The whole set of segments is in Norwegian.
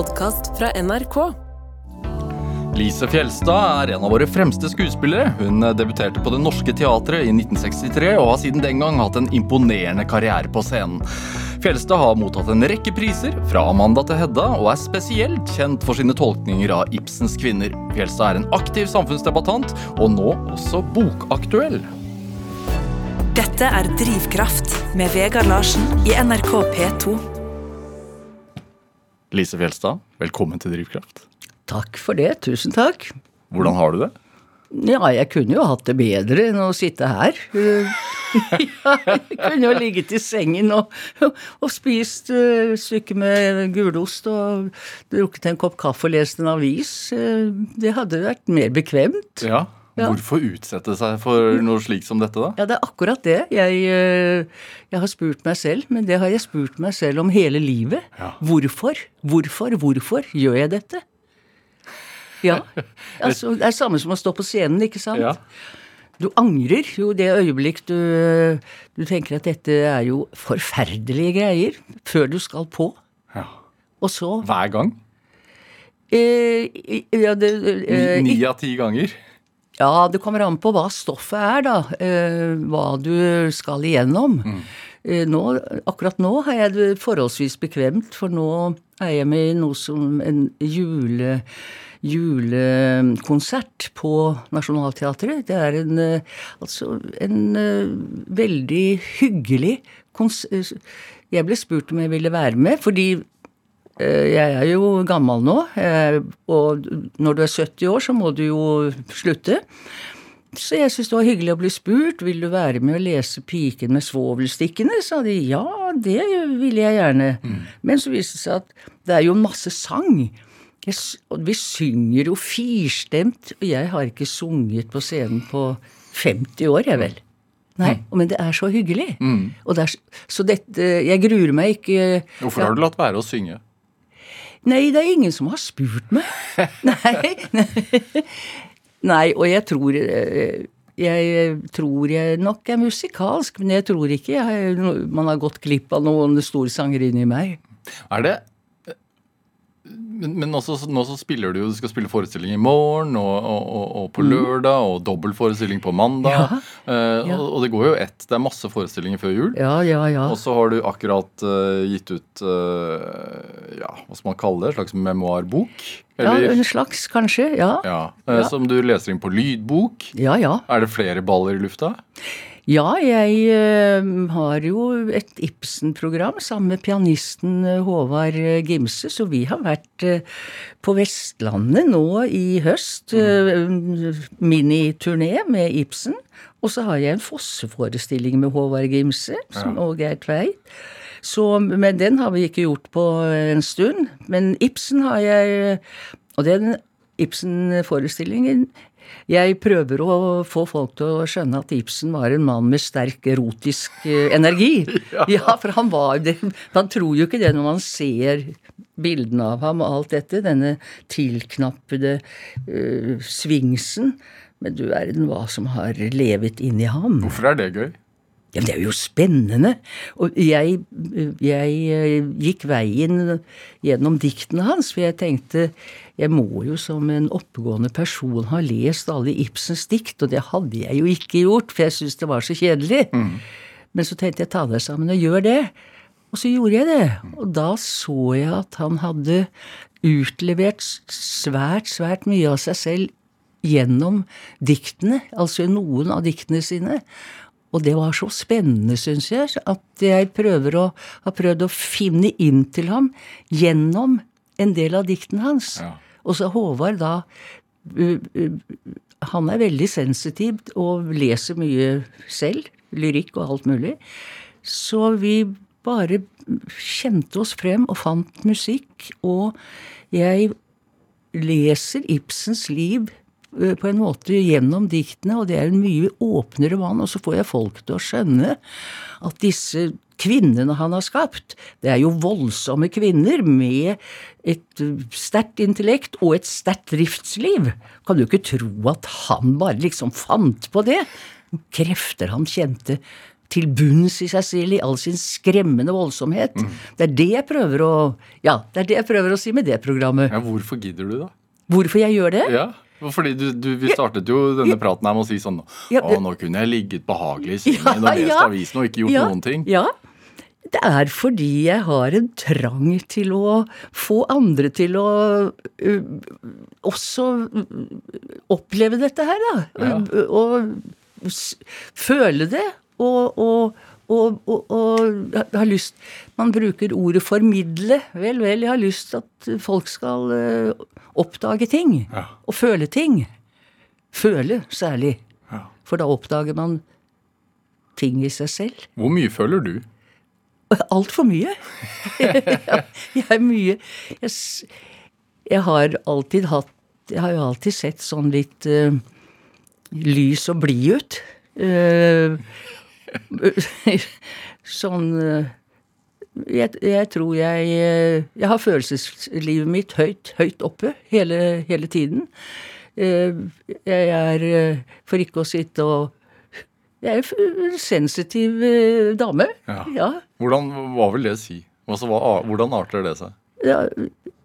podkast fra NRK. Lise Fjelstad er en av våre fremste skuespillere. Hun debuterte på Det Norske Teatret i 1963 og har siden den gang hatt en imponerende karriere på scenen. Fjelstad har mottatt en rekke priser, fra Amanda til Hedda, og er spesielt kjent for sine tolkninger av Ibsens kvinner. Fjelstad er en aktiv samfunnsdebattant, og nå også bokaktuell. Dette er Drivkraft med Vegard Larsen i NRK P2. Lise Fjelstad, velkommen til Drivkraft. Takk for det, tusen takk. Hvordan har du det? Ja, jeg kunne jo hatt det bedre enn å sitte her. ja, jeg kunne jo ligget i sengen og, og spist uh, stykke med gulost og drukket en kopp kaffe og lest en avis. Uh, det hadde vært mer bekvemt. Ja, Ja. Hvorfor utsette seg for noe slikt som dette, da? Ja, det er akkurat det. Jeg, uh, jeg har spurt meg selv, men det har jeg spurt meg selv om hele livet. Ja. Hvorfor, hvorfor, hvorfor gjør jeg dette? Ja, altså, Det er samme som å stå på scenen, ikke sant? Ja. Du angrer jo det øyeblikk du, du tenker at dette er jo forferdelige greier, før du skal på. Ja. Og så Hver gang? eh, ja, det, eh, Ni, ni av ti ganger? Ja, det kommer an på hva stoffet er, da. Eh, hva du skal igjennom. Mm. nå, akkurat nå har jeg det forholdsvis bekvemt, for nå er jeg med i noe som en jule julekonsert på Nationaltheatret. Det er en, eh, altså en eh, veldig hyggelig kons... eh, Jeg ble spurt om jeg ville være med, fordi eh, jeg er jo gammel nå, eh, og når du er 70 år, så må du jo slutte. Så jeg syntes det var hyggelig å bli spurt. Vil du være med å lese 'Piken med svovelstikkene'? sa de. Ja, det ville jeg gjerne. Men så viste det seg at det er jo masse sang. Jeg, og vi synger jo firstemt, og jeg har ikke sunget på scenen på 50 år, jeg vel. Nei, men det er så hyggelig. Og det er, så dette Jeg gruer meg ikke Hvorfor har du latt være å synge? Nei, det er ingen som har spurt meg. Nei. Nei, og jeg tror eh, Jeg tror jeg nok er musikalsk, men jeg tror ikke jeg, man har gått glipp av noen store sanger inni meg. Er det men, men også, nå så spiller du jo, du skal spille forestilling i morgen og, og, og, og på lørdag, og dobbeltforestilling på mandag. Mm. Ja. Eh, og, det går jo ett. Det er masse forestillinger før jul. Ja, ja, ja. Og så har du akkurat uh, gitt ut uh, ja, hva skal man kalle det? En slags memoarbok? ja en slags, kanskje. Ja. ja, eh. Som du leser inn på lydbok. Ja, ja. Er det flere baller i lufta? Ja, jeg eh, har jo et Ibsen-program sammen med pianisten eh, Håvard eh, Gimse, så vi har vært på Vestlandet nå i høst. eh, Miniturné med Ibsen. Og så har jeg en Fosse-forestilling med Håvard Gimse som, og Geir Tveit. Så, men den har vi ikke gjort på en stund. Men Ibsen har jeg Og den Ibsen-forestillingen jeg prøver å få folk til å skjønne at Ibsen var en mann med sterk erotisk eh, energi. ja. for han var det. Man tror jo ikke det når man ser bildene av ham og alt dette. Denne tilknappede uh, svingsen. Men du verden hva som har levet inni ham. Hvorfor er det gøy? Ja, det er jo spennende. Og jeg, jeg eh, gikk veien gjennom diktene hans, for jeg tenkte jeg må jo som en oppegående person ha lest alle Ibsens dikt, og det hadde jeg jo ikke gjort, for jeg syntes det var så kjedelig. Men så tenkte jeg ta deg sammen og gjør det. Og så gjorde jeg det. Og da så jeg at han hadde utlevert svært, svært mye av seg selv gjennom diktene, altså noen av diktene sine. Og det var så spennende, syns jeg, at jeg prøver å, har prøvd å finne inn til ham gjennom en del av diktene hans. Ja. Og så Håvard da Han er veldig sensitiv og leser mye selv. Lyrikk og alt mulig. Så vi bare kjente oss frem og fant musikk. Og jeg leser Ibsens liv på en måte gjennom diktene, og det er en mye åpnere mann. Og så får jeg folk til å skjønne at disse kvinnene han har skapt, det er jo voldsomme kvinner med et eh, sterkt intellekt og et sterkt driftsliv. Kan du ikke tro at han bare liksom fant på det? Krefter han kjente til bunns i seg selv i all sin skremmende voldsomhet. Det er det jeg prøver å Ja, det er det jeg prøver å si med det programmet. Ja, Hvorfor gidder du, da? Hvorfor jeg gjør det? Ja, fordi du, du, Vi startet jo denne praten her med å si sånn Å, nå kunne jeg ligget behagelig i sengen og lest avisen og ikke gjort ja, noen ting. Ja. Det er fordi jeg har en trang til å få andre til å uh, også oppleve dette her, da. Ja. Og, Og føle det. Og, og, og, og, og har lyst Man bruker ordet 'formidle'. Vel, vel, jeg har lyst til at folk skal oppdage ting. Ja. Og føle ting. Føle, særlig. Ja. For da oppdager man ting i seg selv. Hvor mye føler du? Altfor mye. jeg er mye jeg, jeg har alltid hatt Jeg har jo alltid sett sånn litt uh, lys og blid ut. Eh, sånn eh, jeg, jeg tror jeg eh, Jeg har følelseslivet mitt høyt, høyt oppe hele, hele tiden. Eh, Jeg er, for ikke å sitte og Jeg er en sensitiv dame. Ja. ja. Hvordan, Hva vil det si? Altså, hva, hvordan arter det seg? ja,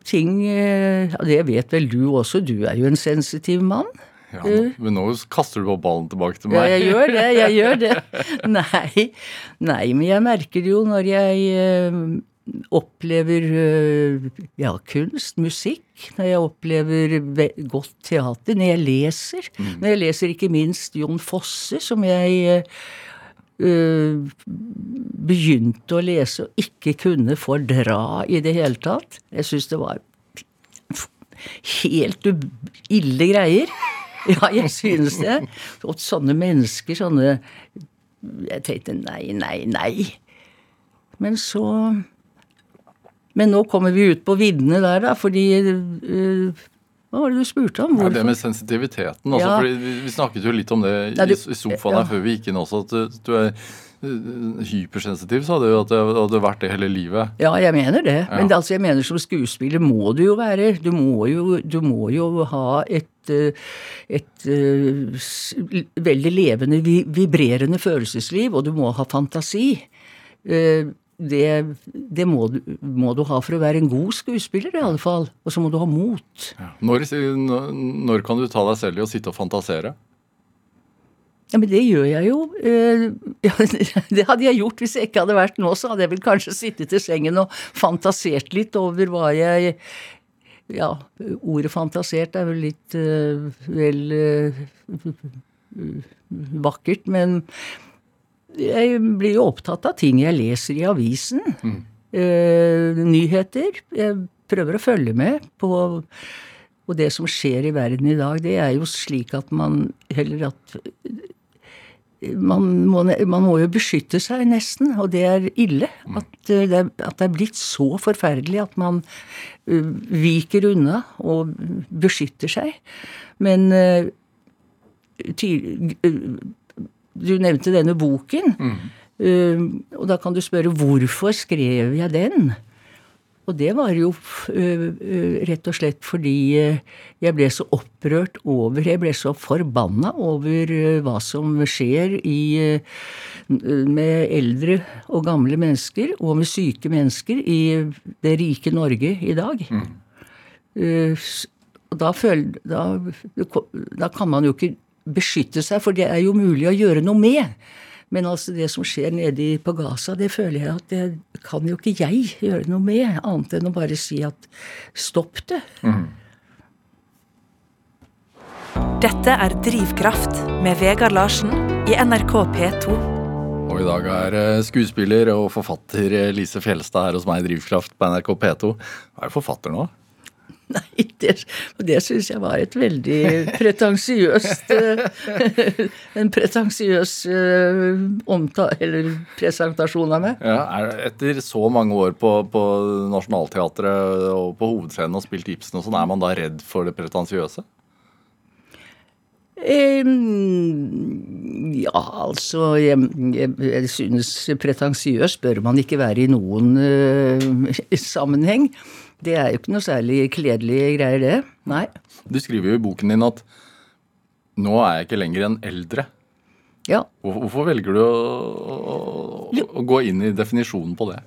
ting ja, Det vet vel du også, du er jo en sensitiv mann. Ja, mm. men nå kaster du på ballen tilbake til Ja, meg. jeg gjør det, jeg gjør det. Nei, nei men jeg merker det jo når jeg eh, opplever eh, ja, kunst, musikk, når jeg opplever godt teater, når jeg leser. Når jeg leser ikke minst Jon Fosse, som jeg eh, begynte å lese og ikke kunne fordra i det hele tatt. Jeg syns det var helt ille greier. Ja, jeg synes det. Og sånne mennesker, sånne Jeg tenkte nei, nei, nei. Men så Men nå kommer vi ut på viddene der, da, fordi øh, Hva var det du spurte om? Ja, Hvorfor? det med sensitiviteten. Altså, Ja. fordi vi, snakket jo litt om det i, Nei, du- i sofaen her ja. før vi gikk inn også, at du, er øh, hypersensitiv, sa du at det hadde vært det hele livet. Ja, jeg mener det. Men Ja. det, altså, jeg mener som skuespiller må du jo være Du må jo, du må jo ha et eh, et eh, veldig levende, vibrerende følelsesliv, og du må ha fantasi. Det, det må, du, må du ha for å være en god skuespiller, i alle fall. Og så må du ha mot. Når, når, når kan du ta deg selv i å sitte og fantasere? Ja, men det gjør jeg jo. Eh, ja, Det hadde jeg gjort hvis jeg ikke hadde vært nå, så hadde jeg vel kanskje sittet i sengen og fantasert litt over hva jeg Ja, ordet fantasert er vel litt eh, vel eh, vakkert, men jeg blir jo opptatt av ting jeg leser i avisen. Eh, nyheter. Jeg prøver å følge med på og det som skjer i verden i dag, det er jo slik at man heller at man må, man må jo beskytte seg, nesten, og det er ille. At, eh, det er, at det er blitt så forferdelig at man eh, viker unna og beskytter seg. Men eh, ty, du nevnte denne boken, eh, og da kan du spørre hvorfor skrev jeg den? Og det var jo uh, uh, rett og slett fordi øh, jeg ble så opprørt over Jeg ble så forbanna over hva som skjer i, med eldre og gamle mennesker, og med syke mennesker, i det rike Norge i dag. Mm. da, føl, da, da kan man jo ikke beskytte seg, for det er jo mulig å gjøre noe med. Men altså det som skjer nede på Gaza, det føler jeg at det kan jo ikke jeg gjøre noe med, annet enn å bare si at stopp det. Dette er Drivkraft med Vegard Larsen i NRK P2. Og i dag er eh, skuespiller og forfatter eh, Lise Fjelstad her hos meg i Drivkraft på NRK P2. Hva er forfatter nå? Nei, det, det syns jeg var et veldig pretensiøst eh, En pretensiøs eh, presentasjon av meg. Ja, er, etter så mange år på, på Nationaltheatret og på hovedscenen og spilt Ibsen og sånn, er man da redd for det pretensiøse? Ja, altså Jeg, jeg, jeg synes pretensiøs bør man ikke være i noen uh, sammenheng. Det er jo ikke noe særlig kledelige greier, det. Nei. Du skriver jo i boken din at nå er jeg ikke lenger en eldre. Ja. Hvorfor velger du å, å, å gå inn i definisjonen på det?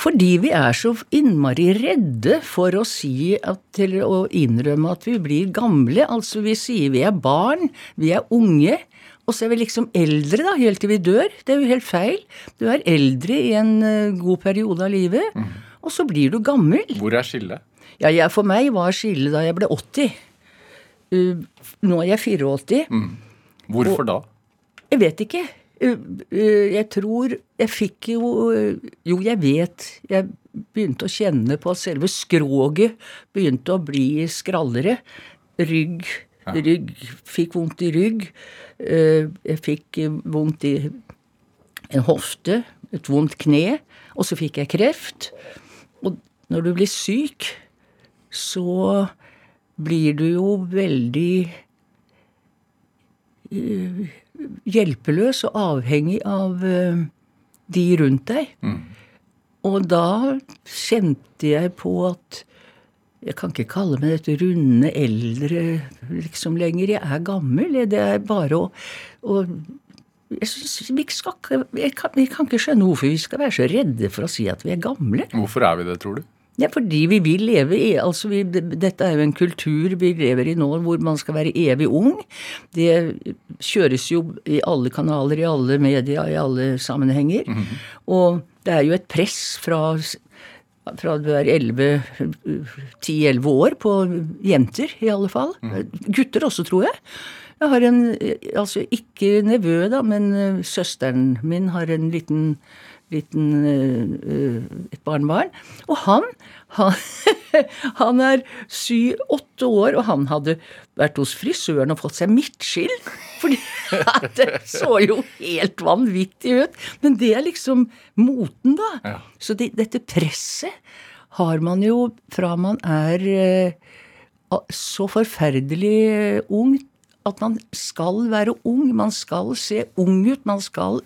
Fordi vi er så innmari redde for å si at, til å innrømme at vi blir gamle. Altså vi sier vi er barn, vi er unge, og så er vi liksom eldre da, helt til vi dør. Det er jo helt feil. Du er eldre i en eh, god periode av livet, og så blir du gammel. Hvor er skillet? Ja, jeg, for meg var skillet da jeg ble 80. Uh, nå er jeg 84. Hvorfor da? Jeg vet ikke. Uh, uh, Jeg tror Jeg fikk jo uh, Jo, jeg vet. Jeg begynte å kjenne på at selve skroget begynte å bli skrallere. Rygg. Rygg. Fikk vondt i rygg. Uh, Jeg fikk vondt i en hofte, et vondt kne, og så fikk jeg kreft. Når du blir syk, så blir du jo veldig eh, hjelpeløs og avhengig av eh, de rundt deg. Og da kjente jeg på at jeg kan ikke kalle meg dette runde eldre liksom lenger. Jeg er gammel. Det er bare å, å jeg, synes, vi, skal, jeg, kan, jeg kan ikke skjønne hvorfor vi skal være så redde for å si at vi er gamle. Hvorfor er vi det, tror du? Ja, fordi vi vil leve i altså vi, Dette er jo en kultur vi lever i nå hvor man skal være evig ung. Det kjøres jo i alle kanaler, i alle media, i alle sammenhenger. Og det er jo et press fra, fra du er 10-11 år på jenter, i alle fall. Gutter også, tror jeg. Jeg har en, altså ikke nevø, da, men eh, søsteren min har en liten liten, eh, et barnebarn. Og han, han, han er syv-åtte år, og han hadde vært hos frisøren og fått seg midtskill. For det så jo helt vanvittig ut. Men det er liksom moten, da. Ja. Så det, dette presset har man jo fra man er eh, så forferdelig eh, ung at man skal være ung. Man skal se ung ut. Man skal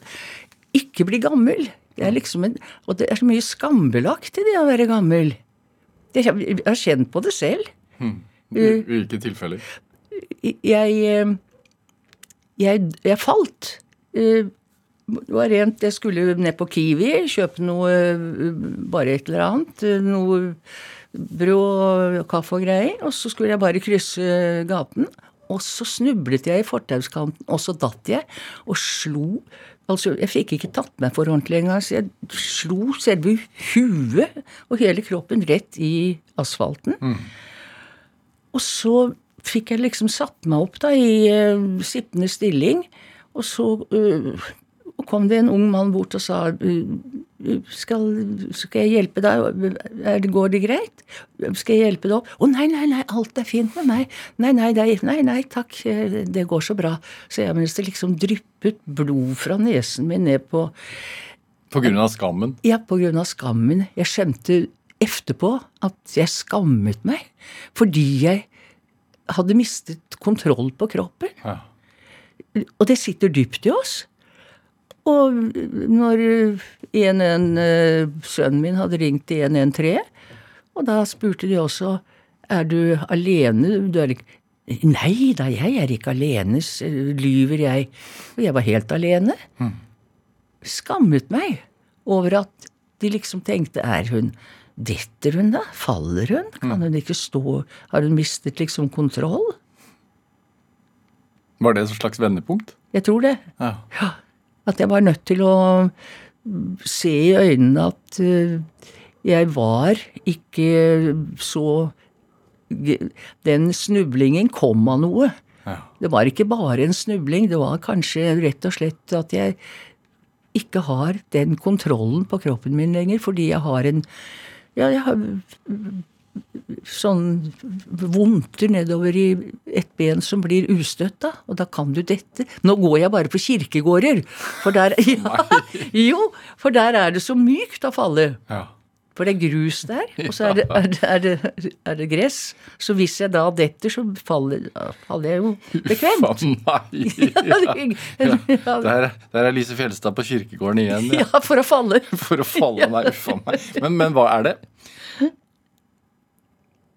ikke bli gammel. Det er liksom en, og det er så mye skambelagt i det å være gammel. Jeg har- kjent på det selv. I hvilke tilfeller? Jeg, eh, jeg, jeg falt. Eh, Det var rent Jeg skulle ned på Kiwi, kjøpe noe eh, Bare et eller annet. eh, Noe brød og kaffe og greier. Og så skulle jeg bare krysse gaten. Og så snublet jeg i fortauskanten, og så datt jeg. Og slo Altså, jeg fikk ikke tatt meg for ordentlig engang, så jeg slo selve huet og hele kroppen rett i asfalten. Og så fikk jeg liksom satt meg opp da i uh, sittende stilling, og så uh, kom det en ung mann bort og sa uh, skal, skal jeg hjelpe deg? Går det greit? Skal jeg hjelpe deg opp? Å nei, nei, nei, alt er fint med meg. Nei, nei, nei, nei, nei takk, det går så bra. Så jeg mens det liksom dryppet blod fra nesen min ned på På grunn av skammen? ja, på grunn av skammen. Jeg skjønte efterpå at jeg skammet meg fordi jeg hadde mistet kontroll på kroppen. Ja. Og det sitter dypt i oss. Og når en, en, eh, sønnen min hadde ringt til 113, og da spurte de også er du alene. Du er ikke Nei da, jeg er ikke alene, lyver jeg. Og jeg var helt alene. Skammet meg over at de liksom tenkte er hun Detter hun, da? Faller hun? Kan hun ikke stå Har hun mistet liksom kontroll? Var det et slags vendepunkt? Jeg tror det. Ja. Ja, at jeg var nødt til å se i øynene at eh, jeg var ikke så Den snublingen kom av noe. Ja. Det var ikke bare en snubling, det var kanskje rett og slett at jeg ikke har den kontrollen på kroppen min lenger, fordi jeg har en Ja, jeg har sånn vondter nedover i et ben som blir ustøtt, da. Og da kan du dette. Nå går jeg bare på kirkegårder, for der ja, Jo, for der er det så mykt å falle. ja. For det er grus der, og så er det, er det, er det, er det gress. Så hvis jeg da detter, så faller, faller jeg jo bekvemt. Ja, Der, der er Lise Fjelstad på kirkegården igjen. Ja. ja, for å falle. For å falle nei, uff a meg. Men, men hva er det?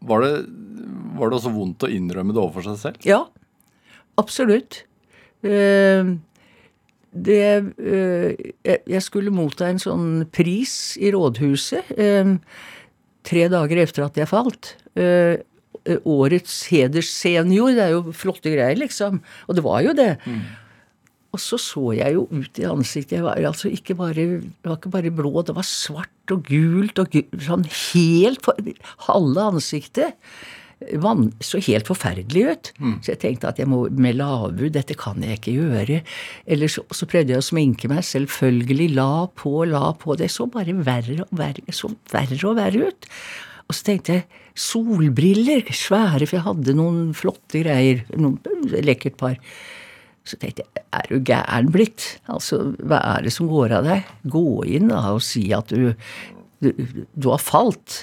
Var det var det også vondt å innrømme det overfor seg selv? Ja, absolutt. Eh, det øh, jeg- skulle motta en sånn pris i rådhuset øh, tre dager etter at jeg falt. Årets hederssenior, det er jo flotte greier, liksom. Og det var jo det. Og så så jeg jo ut i ansiktet. Jeg var altså ikke bare, det var ikke bare blå, det var svart og gult og gult, sånn helt for, Halve ansiktet. man, så helt forferdelig ut. Så jeg tenkte at jeg må med avbud. Dette kan jeg ikke gjøre. Eller så, så prøvde jeg å sminke meg. Selvfølgelig. La på, la på. Det så bare verre og verre, så verre og verre ut. Og så tenkte jeg solbriller, svære, for jeg hadde noen flotte greier. Noen lekkert par. Så tenkte jeg, er du gæren blitt? Altså, hva er det som går av deg? Gå inn da og si at du, du, du har falt.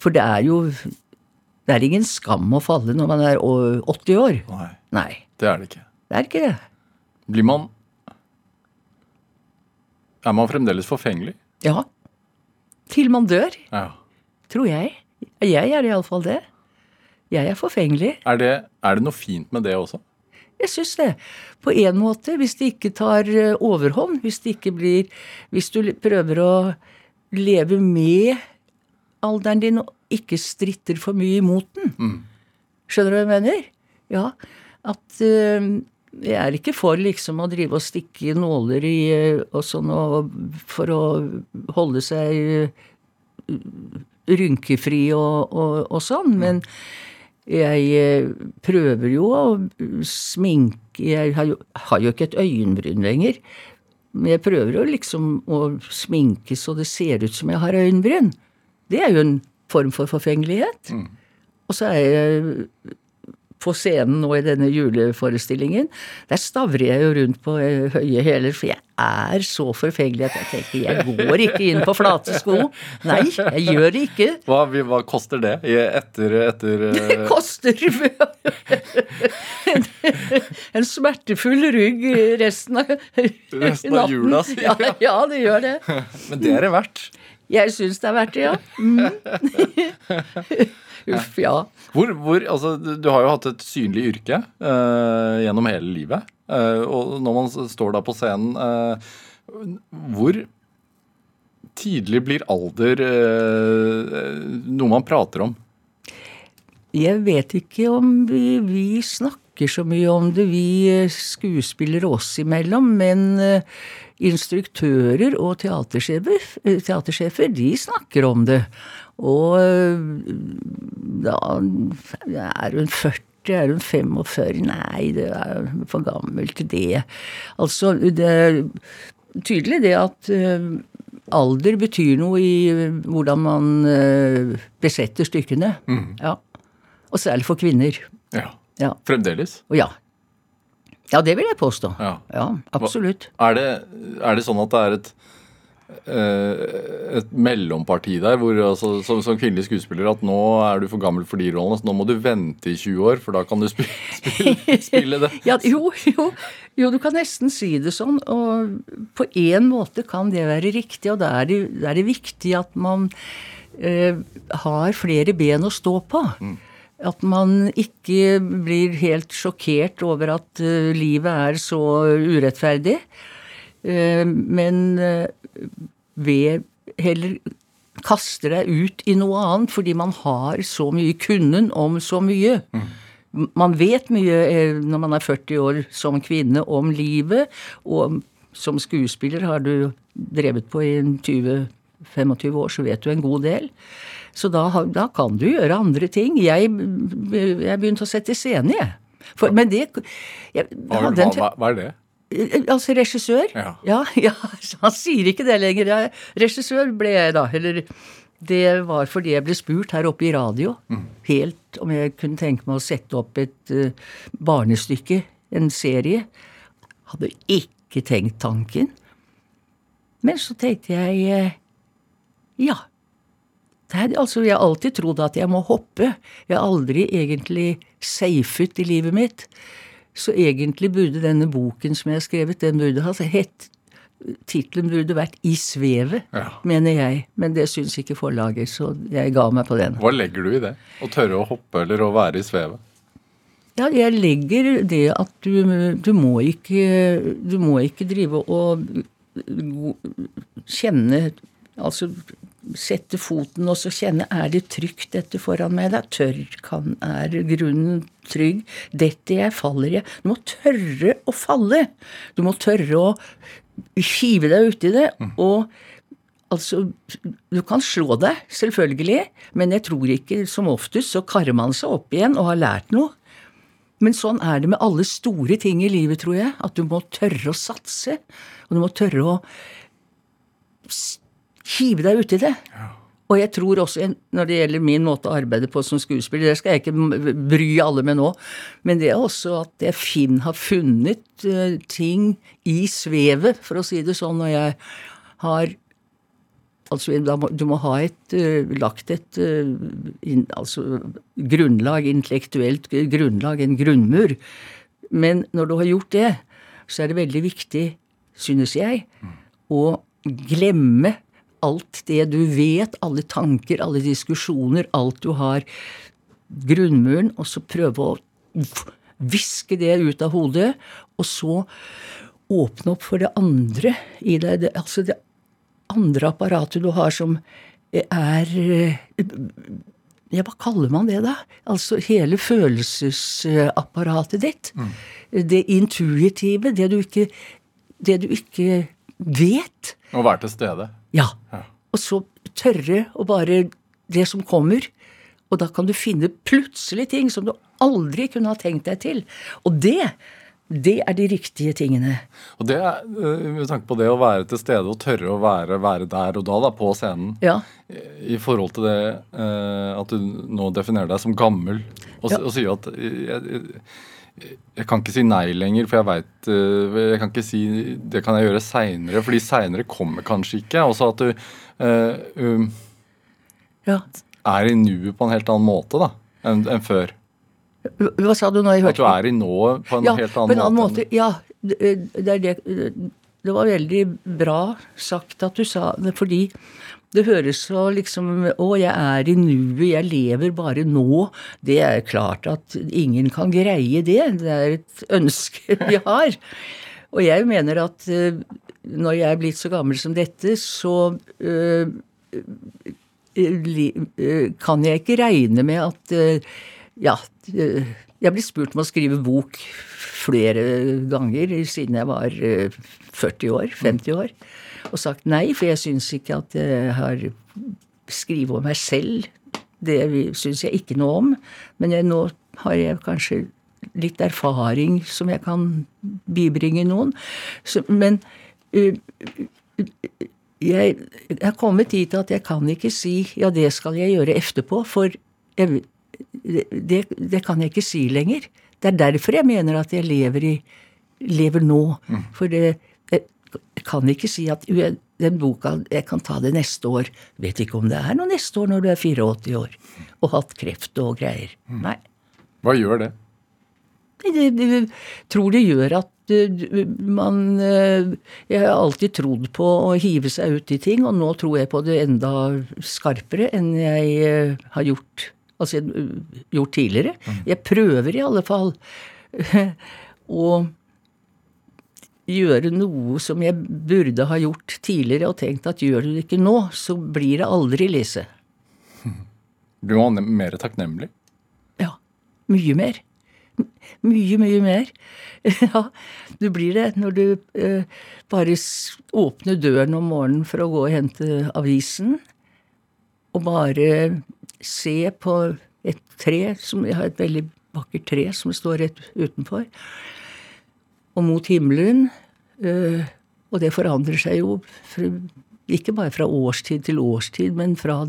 For det er jo Det er ingen skam å falle når man er 80 år. Nei, Nei, det er det ikke. det er ikke det. Blir man Er man fremdeles forfengelig? Ja. Til man dør, Ja. tror jeg. Jeg er iallfall det. Jeg er forfengelig. Er det, er det noe fint med det også? Jeg syns det. På en måte, hvis det ikke tar eh, overhånd, hvis det ikke blir Hvis du prøver å leve med alderen din og ikke stritter for mye imot den. Skjønner du hva jeg mener? Ja. At eh, jeg er ikke for liksom å drive og stikke nåler i eh, og sånn og for å holde seg eh, rynkefri og, og, og sånn, men jeg eh, prøver jo å sminke Jeg har jo, har jo ikke et øyenbryn lenger. Men jeg prøver jo liksom å sminke så det ser ut som jeg har øyenbryn. Det er jo en form for forfengelighet. Og så er jeg på scenen nå i denne juleforestillingen. Der stavrer jeg jo rundt på eh, høye hæler, for jeg er så forfengelig at jeg tenker jeg går ikke inn på flate sko. Nei, jeg gjør det ikke. Hva, hva koster det etter, etter Det eh, koster en, en smertefull rygg resten av Resten av jula, sier ja, jeg. ja, det gjør det. Men det er det verdt. Jeg syns det er verdt det, ja. Mm. Uff, ja. Hvor, hvor, altså, du har jo hatt et synlig yrke uh, gjennom hele livet. Uh, og når man står da på scenen, uh, hvor tidlig blir alder noe man prater om? Jeg vet ikke om vi, vi snakker så mye om det, vi skuespillere oss imellom, men instruktører og teatersjefer, teatersjefer, de snakker om det. Og eh, da er hun 40, er hun 45? Nei, det er for gammel til det. Altså, det er tydelig det at eh, alder betyr noe i eh, hvordan man besetter stykkene. Ja. Og særlig for kvinner. Ja. Ja. Fremdeles? Og ja. Ja, det vil jeg påstå. Ja. Ja, absolutt. Er det, er det sånn at det er et et mellomparti der, hvor altså, som, som kvinnelig skuespiller at nå er du for gammel for de rollene, så nå må du vente i 20 år, for da kan du spille, spille, spille det. Ja, jo, jo, jo, du kan nesten si det sånn. Og på en måte kan det være riktig, og da er det, da er det viktig at man eh, har flere ben å stå på. At man ikke blir helt sjokkert over at uh, livet er så urettferdig. Uh, men eh, ved heller kaster deg ut i noe annet fordi man har så mye kunnen om så mye. Man vet mye eh, når man er 40 år som kvinne om livet, og som skuespiller har du drevet på i 20-25 år, så vet du en god del. Så da, da kan du gjøre andre ting. Jeg, jeg begynte å sette scene, jeg. For, men det jeg, hva, hva, hva er det? Eh, Altså regissør? Ja. ja, ja, Han sier ikke det lenger. Jeg, regissør ble jeg da. Eller det var fordi jeg ble spurt her oppe i radio helt om jeg kunne tenke meg å sette opp et uh, barnestykke, en serie. Hadde ikke tenkt tanken. Men så tenkte jeg uh, ja. Det er, altså, jeg har alltid trodd at jeg må hoppe. Jeg har aldri egentlig safet i livet mitt. Så egentlig burde denne boken som jeg har skrevet, den burde ha hett Tittelen burde vært I svevet, Ja. mener jeg. Men det syns ikke forlaget, så jeg ga meg på den. Hva legger du i det? Å tørre å hoppe eller å være i svevet? Ja, jeg legger det at du, du må ikke Du må ikke drive og kjenne Altså sette foten og så kjenne er det trygt dette foran meg. Er tørr, kan, er grunnen trygg? Detter jeg, faller jeg? Du må tørre å falle. Du må tørre å hive deg uti det. og Altså, du kan slå deg, selvfølgelig, men jeg tror ikke som oftest så karrer man seg opp igjen og har lært noe. Men sånn er det med alle store ting i livet, tror jeg. At du må tørre å satse. Og du må tørre å hive deg uti det. Ja. Og jeg tror også, når det gjelder min måte å arbeide på som skuespiller, det skal jeg ikke bry alle med nå, men det er også at jeg Finn har funnet uh, ting i svevet, for å si det sånn, når jeg har Altså, du må ha et, uh, lagt et in, altså, grunnlag, intellektuelt grunnlag, en grunnmur. Men når du har gjort det, så er det veldig viktig, synes jeg, å glemme alt det du vet, alle tanker, alle diskusjoner, alt du har. Grunnmuren, og så prøve å viske det ut av hodet, og så åpne opp for det andre i deg. Det, altså det andre apparatet du har som er Ja, hva kaller man det, da? Altså hele følelsesapparatet ditt. Mm. Det intuitive, det du ikke Det du ikke vet. Å være til stede. Ja. Og så tørre å bare Det som kommer. Og da kan du finne plutselig ting som du aldri kunne ha tenkt deg til. Og det det er de riktige tingene. Og det eh, Med tanke på det å være til stede og tørre å være, være der og da, da, på scenen. Ja. I forhold til det eh, at du nå definerer deg som gammel og, ja. og sier at jeg, jeg kan ikke si nei lenger, for jeg veit eh, Jeg kan ikke si det kan jeg gjøre seinere, fordi seinere kommer kanskje ikke. Også at du uh, um, ja. er i nuet på en helt annen måte da, enn en før. Hva sa du nå? Jeg hørte At du er i nået på en ja, helt annen, på en annen måte. måte. Ja, det, det, det, det var veldig bra sagt at du sa det, fordi det høres så liksom Å, jeg er i nuet, jeg lever bare nå. Det er klart at ingen kan greie det. Det er et ønske vi har. Og jeg mener at uh, når jeg er blitt så gammel som dette, så øh, kan jeg ikke regne med at Ja, jeg blir spurt om å skrive bok flere ganger siden jeg var 40 år, 50 år og sagt nei, for jeg syns ikke at jeg har skrevet om meg selv. Det syns jeg ikke noe om. Men jeg, nå har jeg kanskje litt erfaring som jeg kan bibringe noen. Så, men uh, jeg er kommet dit at jeg kan ikke si ja, det skal jeg gjøre etterpå, for jeg, det, det, kan jeg ikke si lenger. Det er derfor jeg mener at jeg lever, i, lever nå. Mm. For det, jeg kan ikke si at den boka Jeg kan ta det neste år. Vet ikke om det er noe neste år når du er 84 år og hatt kreft og greier. Mm. Nei. Hva gjør det? Jeg, tror det gjør at uh, man uh, Jeg har alltid trodd på å hive seg ut i ting, og nå tror jeg på det enda skarpere enn jeg uh, har gjort, altså, gjort tidligere. Mm. Jeg prøver i alle fall. og gjøre noe som jeg burde ha gjort tidligere, og tenkt at gjør du det ikke nå, så blir det aldri, Lise. Du var mer takknemlig? Ja. Mye mer. Mye, mye mer. ja, du blir det når du eh, bare åpner døren om morgenen for å gå og hente avisen, og bare se på et tre som Jeg har et veldig vakkert tre som står rett utenfor og mot himmelen. Eh, og det forandrer seg jo ikke bare fra årstid til årstid, men fra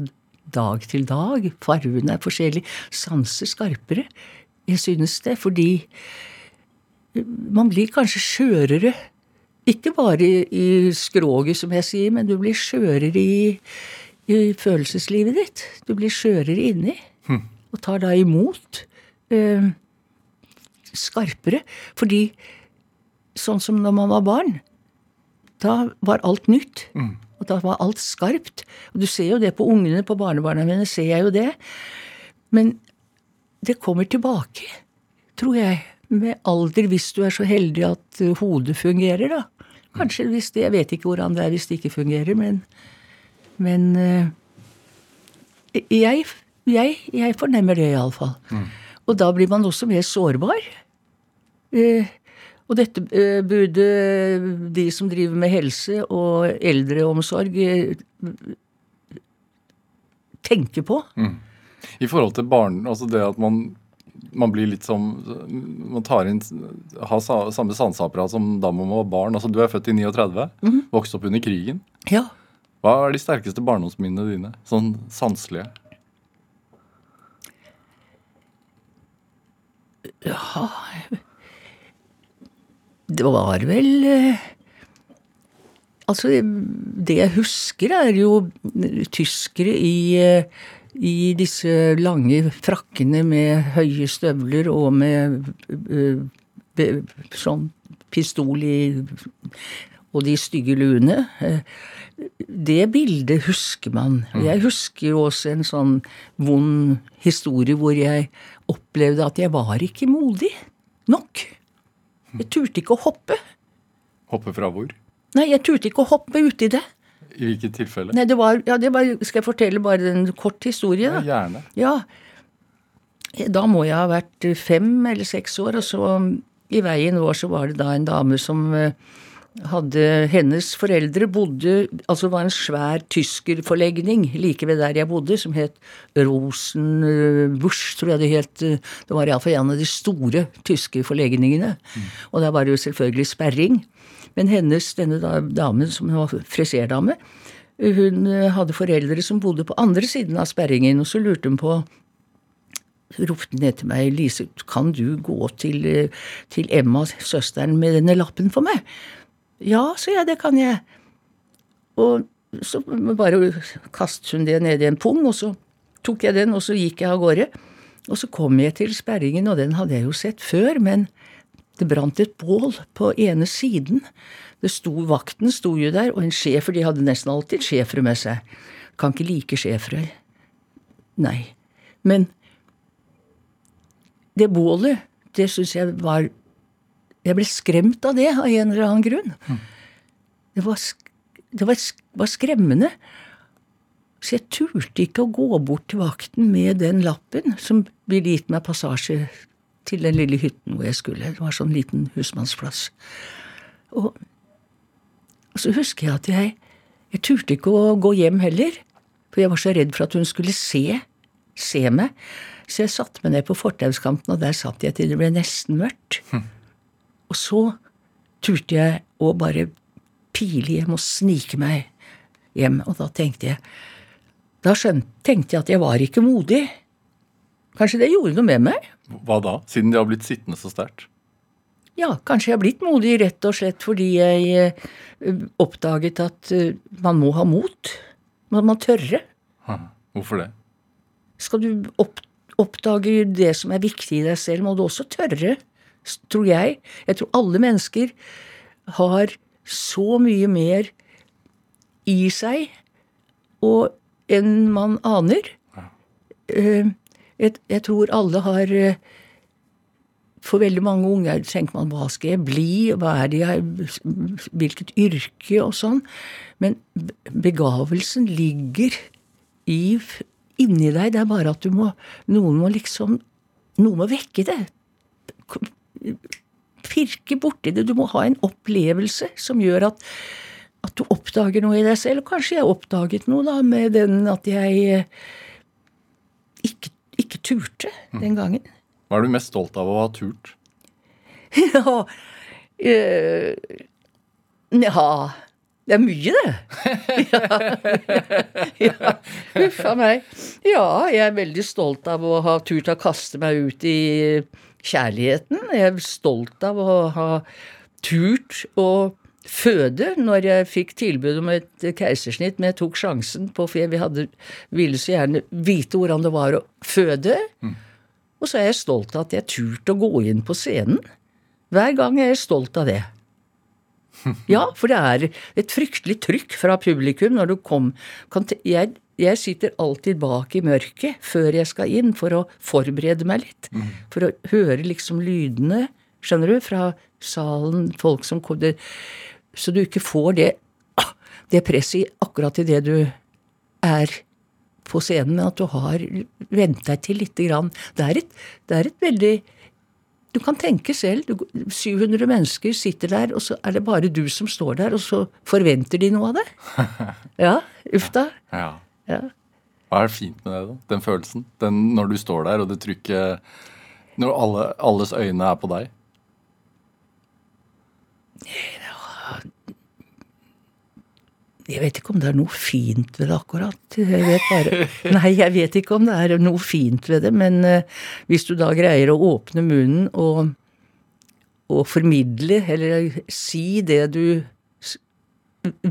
dag til dag. Fargene er forskjellige. Sanser skarpere. Jeg synes det, fordi man blir kanskje skjørere. Ikke bare i, i skroget, som jeg sier, men du blir skjørere i, i følelseslivet ditt. Du blir skjørere inni. Hm. Og tar da imot eh, skarpere. Fordi sånn som når man var barn. Da var alt nytt. Mm. Og da var alt skarpt. Og du ser jo det på ungene, på barnebarna mine, ser jeg jo det. Men det kommer tilbake. tror jeg. Med alder, hvis du er så heldig at uh, hodet fungerer, da. Kanskje hvis det Jeg vet ikke hvordan det er hvis det ikke fungerer, men Men uh, jeg, jeg, jeg fornemmer det iallfall. Mm. Og da blir man også mer sårbar. Uh, og dette uh, burde de som driver med helse og eldreomsorg, tenke på. Mm. I forhold til barn, altså det at man, man blir litt som Man tar inn Har samme sanseapparat som da man var barn. Altså, du er født i 39, mm. vokste opp under krigen. Ja. Hva er de sterkeste barndomsminnene dine? Sånn sanselige? Ja Det var vel eh, Altså, det jeg husker, er jo tyskere i eh, i disse lange frakkene med høye støvler og med uh, sånn pistol i Og de stygge luene. Det bildet husker man. Mm. Jeg husker jo også en sånn vond historie hvor jeg opplevde at jeg var ikke modig nok. Jeg turte ikke å hoppe. Hoppe fra hvor? Nei, jeg turte ikke å hoppe uti det. I hvilket tilfelle? Nei, det var, ja, det var, Skal jeg fortelle bare en kort historie? da? Ja, gjerne. Ja. Da må jeg ha vært fem eller seks år, og så i veien vår så var det da en dame som eh, hadde Hennes foreldre bodde Altså det var en svær tyskerforlegning like ved der jeg bodde, som het Rosenbusch, tror jeg det het. Det var iallfall en av de store tyske forlegningene. Mm. Og der var det jo selvfølgelig sperring. Men hennes, denne damen som var friserdame, hun eh, hadde foreldre som bodde på andre siden av sperringen, og så lurte hun på ropte ned til meg, Lise, kan du gå til, eh, til Emma, søsteren, med denne lappen for meg? Ja, sier jeg, det kan jeg. Og så bare kastet hun det ned i en pung, og så tok jeg den, og så gikk jeg av gårde. Og så kom jeg til sperringen, og den hadde jeg jo sett før, men det brant et bål på ene siden. Det sto, Vakten sto jo der, og en schæfer De hadde nesten alltid schæfere med seg. Kan ikke like schæfere. Nei. Men det bålet, det syns jeg var Jeg ble skremt av det av en eller annen grunn. Det, var, det var, var skremmende. Så jeg turte ikke å gå bort til vakten med den lappen som ville gitt meg passasje til den lille hytten hvor jeg skulle. Det var sånn liten husmannsplass. Og, og, så husker jeg at jeg jeg turte ikke å gå hjem heller, for jeg var så redd for at hun skulle se, se meg. Så jeg satte meg ned på fortauskanten, og der satt jeg til det ble nesten mørkt. Og så turte jeg å bare pile hjem og snike meg hjem, og da tenkte jeg Da skjønte, tenkte jeg at jeg var ikke modig. Kanskje det gjorde noe med meg? Hva da, siden de har blitt sittende så sterkt? Ja, kanskje jeg har blitt modig rett og slett fordi jeg uh, oppdaget at uh, man må ha mot. Man må tørre. Hvorfor det? Skal du oppdage det som er viktig i deg selv, må du også tørre, tror jeg. Jeg tror alle mennesker har så mye mer i seg og enn man aner. Uh, jeg, jeg tror alle har eh, For veldig mange unge tenker man hva skal jeg bli, hva er det jeg, hvilket yrke og sånn. Men begavelsen ligger i, inni deg. Det er bare at du må Noen må liksom Noen må vekke det. Pirke borti det. Du må ha en opplevelse som gjør at, at du oppdager noe i deg selv. Kanskje jeg oppdaget noe da med den at jeg eh, ikke ikke turte den gangen. Hva er du mest stolt av å ha turt? ja øh, Ja Det er mye, det. ja, ja. Huff a meg. Ja, jeg er veldig stolt av å ha turt å kaste meg ut i kjærligheten. Jeg er stolt av å ha turt å føde når jeg fikk tilbud om et keisersnitt, men jeg tok sjansen på, for jeg hadde, ville så gjerne vite hvordan det var å føde. Mm. Og så er jeg stolt av at jeg turte å gå inn på scenen. Hver gang er jeg stolt av det. Ja, for det er et fryktelig trykk fra publikum når du kom Jeg jeg sitter alltid bak i mørket før jeg skal inn, for å forberede meg litt. For å høre liksom lydene, skjønner du, fra salen, folk som kommer Så du ikke får det, det presset akkurat idet du er på scenen, men at du har vent deg til lite grann. Det er et, det er et veldig du kan tenke selv. 700 mennesker sitter der, og så er det bare du som står der, og så forventer de noe av det. Ja, uff da. Ja. Ja. Hva er fint med det, da? Den følelsen? Den, når du står der, og det trykket Når alle, alles øyne er på deg? Jeg vet ikke om det er noe fint ved det akkurat. Jeg vet bare Nei, jeg vet ikke om det er noe fint ved det, men uh, hvis du da greier å åpne munnen og, og formidle, eller si det du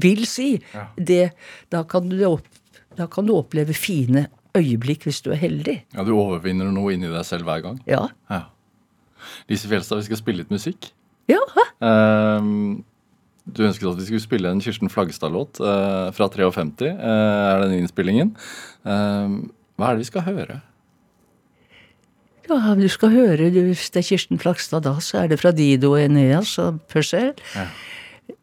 vil si, Ja. det, da, kan du opp, da kan du oppleve fine øyeblikk hvis du er heldig. Ja, Du overvinner noe inni deg selv hver gang? Ja. Ja. Lise Fjelstad, vi skal spille litt musikk. Ja, hæ? Um, du ønsket at vi skulle spille en Kirsten Flagstad-låt uh, fra 53. Uh, er den innspillingen. Ehm, hva er det vi skal høre? Ja, du skal høre, du, hvis det er Kirsten Flagstad da, så er det fra Dido og Eneas og Purcell. Ja.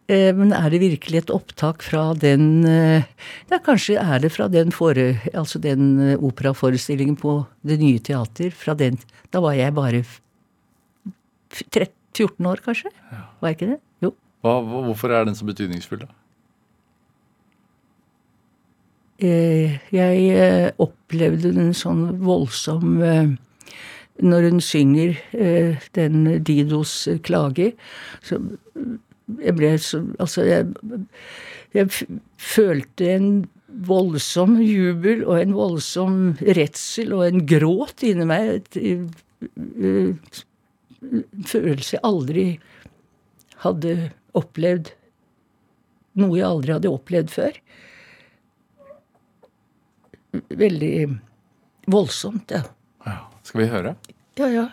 Eh, Men er det virkelig et opptak fra den eh, Ja, kanskje er det fra den fore, altså den eh, operaforestillingen på Det Nye Teater. Fra den Da var jeg bare f- f- 13 14 år, kanskje? Var jeg ikke det? Jo. Hva, hvorfor er den så betydningsfull? da? Jeg opplevde en sånn voldsom Når hun synger den Didos klage, så jeg ble så Altså, jeg, jeg følte en voldsom jubel og en voldsom redsel og en gråt inni meg. Et, En følelse jeg aldri hadde opplevd. Noe jeg aldri hadde opplevd før. Veldig voldsomt, ja. Ja. Skal vi høre? Ja, ja.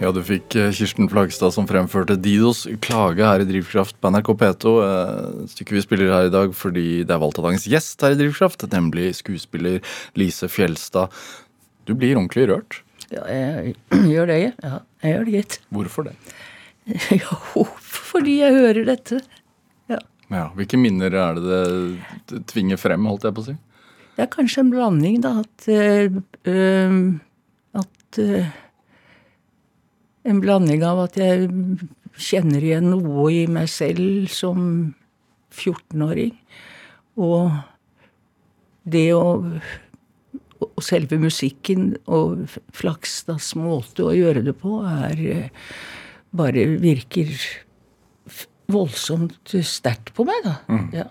Ja, du fikk eh, Kirsten Flagstad som fremførte Didos klage her i Drivkraft på NRK P2. eh, Stykket vi spiller her i dag fordi det er valgt av dagens gjest her i Drivkraft, nemlig skuespiller Lise Fjelstad. Du blir ordentlig rørt. Ja, jeg gjør det. Ja, jeg gjør det, gitt. Hvorfor det? Ja, fordi jeg hører dette. Ja. Ja, Hvilke minner er det det tvinger frem, holdt jeg på å si? Det er kanskje en blanding, da, at øh, At øh, En blanding av at jeg kjenner igjen noe i meg selv som 14-åring, og det å og selve musikken og Flakstads måte å gjøre det på er øh, bare virker voldsomt sterkt på meg, da. Ja.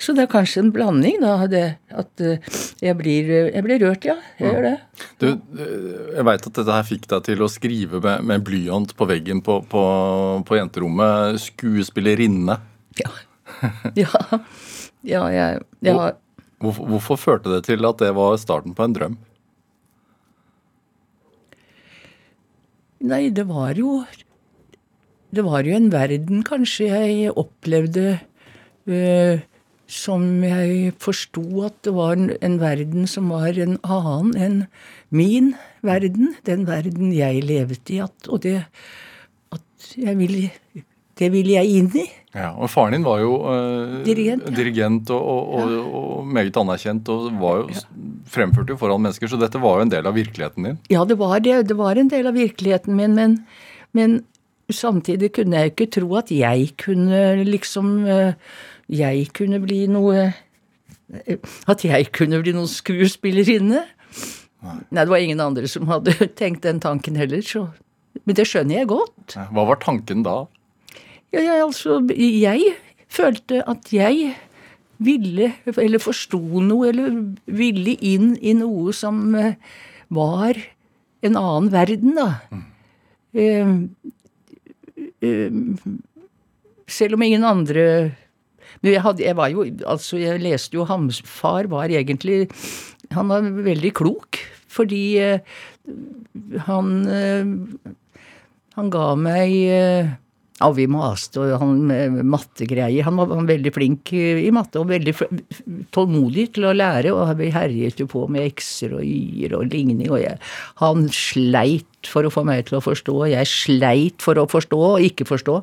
Så det er kanskje en blanding, da, det at eh, jeg blir, jeg blir rørt, ja. Jeg gjør det. Du, eh, jeg veit at dette her fikk deg til å skrive med, med blyant på veggen på, på, på jenterommet 'skuespillerinne'. Ja. Ja, ja jeg ja, Hvorfor, hvorfor førte det til at det var starten på en drøm? Nei, det var jo Det var jo en verden, kanskje, jeg opplevde eh, som jeg forsto at det var en, en verden som var en annen enn min verden. Den verden jeg levde i. At, og det at jeg ville Det ville jeg inn i. Ja, og Faren din var jo eh, Dirigent, ja. dirigent og, og, og, og meget anerkjent og var jo, fremførte jo foran mennesker, så dette var jo en del av virkeligheten din. Ja, det var det. Det var en del av virkeligheten min, men, men samtidig kunne jeg ikke tro at jeg kunne liksom eh, Jeg kunne bli noe eh, At jeg kunne bli noen skuespillerinne. Nei, det var ingen andre som hadde tenkt den tanken heller, så Men det skjønner jeg godt. Hva var tanken da? Ja, jeg, altså, jeg følte at jeg ville, eller forsto noe, eller ville inn i noe som eh, var en annen verden, da. Eh, selv om ingen andre jeg, hadde, jeg var jo Altså, jeg leste jo Hans far var egentlig Han var veldig klok, fordi eh, han eh, han ga meg eh, Ja, vi maste, og han mattegreier. Han var, veldig flink i matte og veldig tålmodig til å lære, og vi herjet jo på med x-er og y-er og ligning, og jeg, han sleit for å få meg til å forstå, og jeg sleit for å forstå og ikke forstå.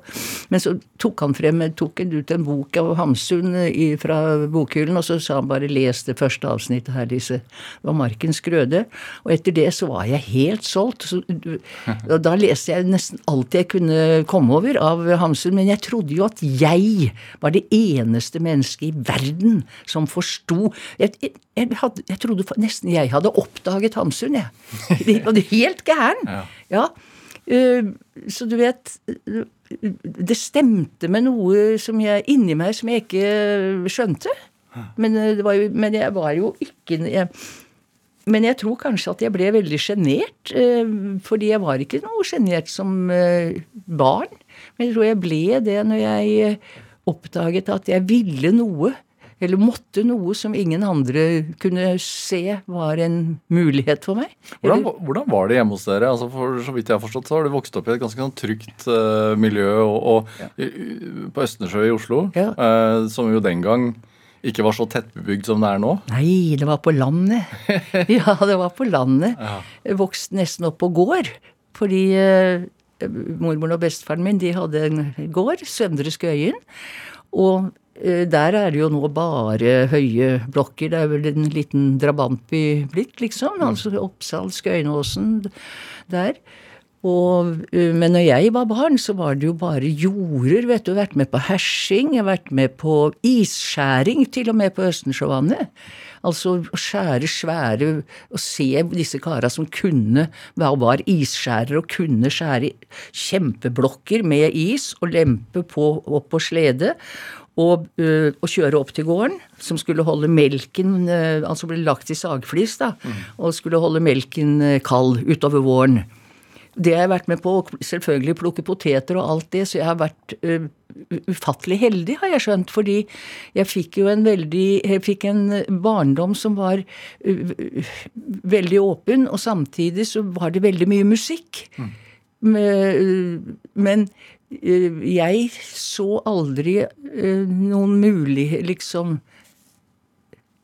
Men så tok han frem, tok han ut en bok av Hamsun fra bokhyllen, og så sa han bare 'les det første avsnittet her, Lise'. Det var Markens grøde. Og etter det så var jeg helt solgt. Så, og da leste jeg nesten alt jeg kunne komme over av Hamsun, men jeg trodde jo at jeg var det eneste mennesket i verden som forsto jeg, jeg, jeg, hadde, jeg trodde nesten jeg hadde oppdaget Hamsun, jeg. Det var helt gæren. Ja. Ja. Eh, så du vet Det stemte med noe som jeg inni meg som jeg ikke skjønte. Men, eh, det var jo, men jeg var jo ikke jeg, Men jeg tror kanskje at jeg ble veldig sjenert. eh, Fordi jeg var ikke noe sjenert som barn. Men jeg tror jeg ble det når jeg oppdaget at jeg ville noe. Eller måtte noe som ingen andre kunne se var en mulighet for meg. Hvordan, hvordan var det hjemme hos dere? Altså for Så vidt jeg har forstått, så har du vokst opp i et ganske sånn trygt uh, miljø og, og ja. på Østensjø i Oslo, Ja. uh, som jo den gang ikke var så tettbebygd som det er nå. Nei, det var på landet. Ja, det var på landet. Jeg vokste nesten opp på gård. Fordi eh, mormoren og bestefaren min de hadde en gård, Søndre Skøyen. Og der er det jo nå bare høye blokker. Det er vel en liten drabantby blitt, liksom. Altså Oppsal, Skøyenåsen der. Og, eh, men når jeg var barn, så var det jo bare jorder. vet du. Jeg har vært med på hersing, jeg har vært med på isskjæring, til og med på Østensjøvannet. Altså å skjære svære Å se disse kara som kunne var isskjærere og kunne skjære kjempeblokker med is og lempe på, opp på slede. Og, øh, og kjøre opp til gården, som skulle holde melken øh, Altså ble lagt i sagflis, da. Og skulle holde melken øh, kald utover våren. Det har jeg vært med på, og selvfølgelig plukke poteter og alt det, så jeg har vært ø, ufattelig heldig, har jeg skjønt. Fordi jeg fikk jo en veldig Jeg fikk en barndom som var ø, ø, veldig åpen, og samtidig så var det veldig mye musikk. Men, men eh, jeg så aldri eh, noen mulighet Liksom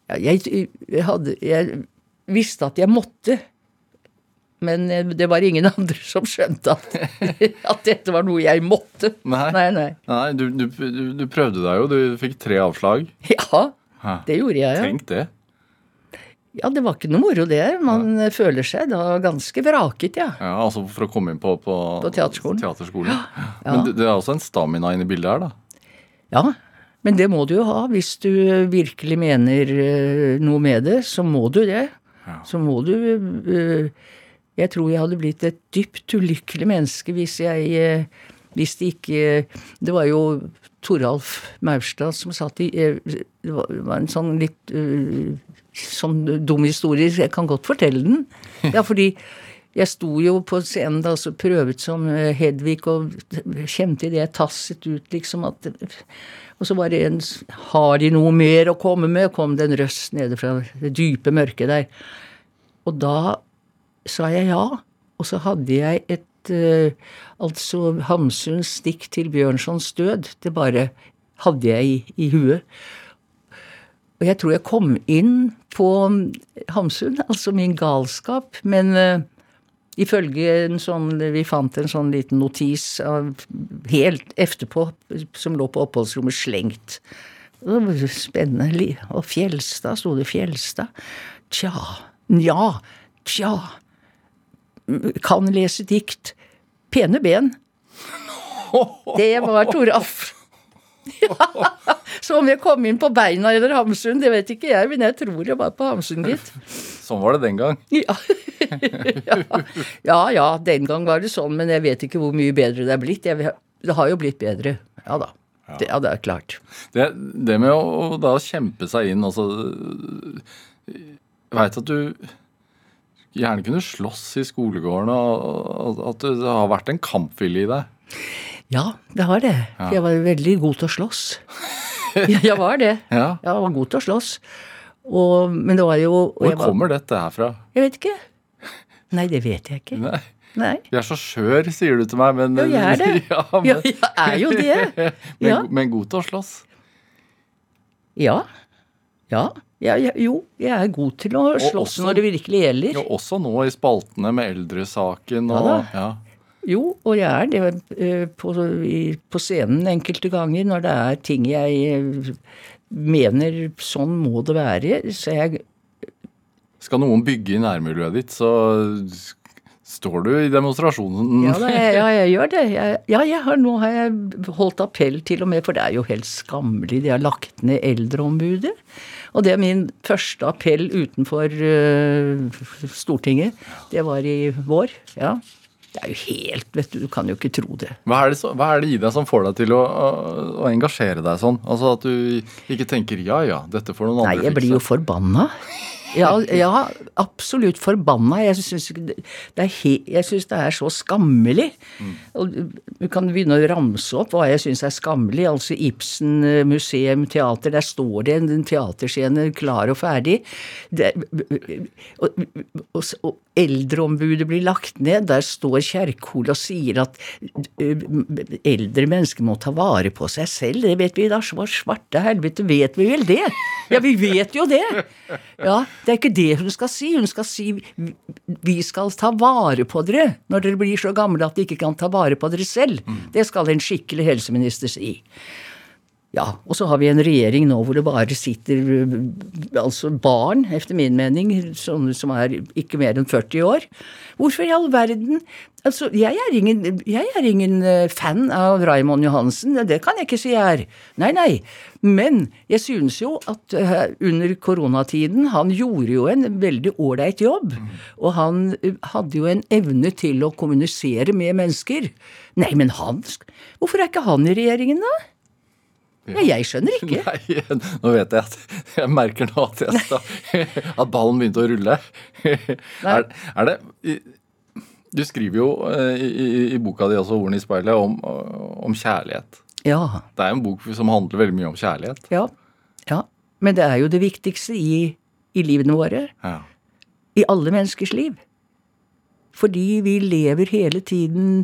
jeg, jeg hadde Jeg visste at jeg måtte. Men eh, det var ingen andre som skjønte at, at dette var noe jeg måtte. Nei. nei. nei. Nei, du, du, du, prøvde deg jo. Du fikk tre avslag. Ja, det gjorde jeg. ja. Tenk det. Ja, det var ikke noe moro, det. Man ja. føler seg da ganske vraket, ja. Ja, altså For å komme inn på, på, På teaterskolen. teaterskolen. Men det, det er også en stamina inne i bildet her, da. Ja, men det må du jo ha. Hvis du virkelig mener eh, noe med det, så må du det. Ja. Så må du eh, Jeg tror jeg hadde blitt et dypt ulykkelig menneske hvis jeg eh, Hvis det ikke Det var jo Toralf Maurstad som satt i eh, Det var en sånn litt eh, sånn dum historie. Jeg kan godt fortelle den. Ja, fordi jeg sto jo på scenen da, så prøvet som eh, Hedvig og kjente idet jeg tasset ut, liksom at Og så var det en Har de noe mer å komme med? kom det en røst nede fra det dype mørket der. Og da sa jeg ja. Og så hadde jeg et eh, Altså Hamsuns stikk til Bjørnsons død. Det bare hadde jeg i, i huet. Og jeg tror jeg kom inn på Hamsun, altså min galskap, men eh, ifølge en sånn Vi fant en sånn liten notis av, helt efterpå som lå på oppholdsrommet slengt. Det var Spennende. Og Fjelstad, sto det Fjelstad? Tja. Nja. Tja. Kan lese dikt. Pene ben. Det var Toralf. Så om jeg kom inn på beina eller Hamsun, det vet ikke jeg, men jeg tror jeg var på Hamsun, gitt. Sånn var det den gang. Ja. ja. ja ja, den gang var det sånn, men jeg vet ikke hvor mye bedre det er blitt. Jeg, det har jo blitt bedre. Ja da. Ja, det er klart. Det, det med å, å da kjempe seg inn altså Jeg veit at du gjerne kunne slåss i skolegården, og at det har vært en kampvilje i deg. Ja, det har det. Jeg var veldig god til å slåss. Jeg var det. Ja. Jeg var god til å slåss. Og, men det var jo Hvor jeg var- kommer dette herfra? Jeg vet ikke. Nei, det vet jeg ikke. Nei. Nei. Vi er så skjør, sier du til meg, men Ja, jeg er det. ja, men, Ja, jeg er jo det. men, men god til å slåss. Ja. Ja. Ja, ja jo, jeg er god til å slåss også- når det virkelig gjelder. Jo, også nå i spaltene med eldresaken og ja. Jo, og jeg er det eh, på, på scenen enkelte ganger når det er ting jeg eh, mener sånn må det være. Så jeg Skal noen bygge i nærmiljøet ditt, så står du i demonstrasjonen. Ja, da, jeg, ja jeg gjør det. Jeg, ja, jeg har, nå har jeg holdt appell til og med, for det er jo helt skammelig. De har lagt ned Eldreombudet. Og det er min første appell utenfor eh, Stortinget. Det var i vår. Ja. Det er jo helt Vet du, du kan jo ikke tro det. Hva er, det så, hva er det i deg som får deg til å, å, å engasjere deg sånn? Altså At du ikke tenker ja ja, dette får noen Nei, andre jeg blir jo forbanna. Ja, ja absolutt forbanna. Jeg syns det, det er så skammelig. Og Du kan begynne å ramse opp hva jeg syns er skammelig. Altså Ibsen eh, museum, teater. Der står det en, en teaterscene klar og ferdig. Det, og, og, og Eldreombudet blir lagt ned. Der står Kjerkol og sier at eldre mennesker må ta vare på seg selv. Det vet vi da. Svarte helvete vet vi vel det? Ja, vi vet jo det. Ja, Det er ikke det hun skal si. Hun skal si vi skal ta vare på dere når dere blir så gamle at de ikke kan ta vare på dere selv. Det skal en skikkelig helseminister si. Ja, og så har vi en regjering nå hvor det bare sitter øh, altså barn, etter min mening, sånne som er ikke mer enn 40 år. Hvorfor i all verden Altså, jeg er ingen, jeg er ingen øh, fan av Raymond Johansen, det kan jeg ikke si jeg er. Nei, nei. Men jeg synes jo at øh, under koronatiden Han gjorde jo en veldig ålreit jobb. Og han hadde jo en evne til å kommunisere med mennesker. Nei, men han Hvorfor er ikke han i regjeringen, da? Ja, jeg skjønner ikke. Nei, nå vet jeg at Jeg merker nå at, jeg skal, at ballen begynte å rulle. Er, er det Du skriver jo eh, i, i, i boka di også 'Ordene i speilet' om, om kjærlighet. Ja. Det er en bok som handler veldig mye om kjærlighet. Ja. ja. Men det er jo det viktigste i, i livene våre. Ja. I alle menneskers liv. Fordi vi lever hele tiden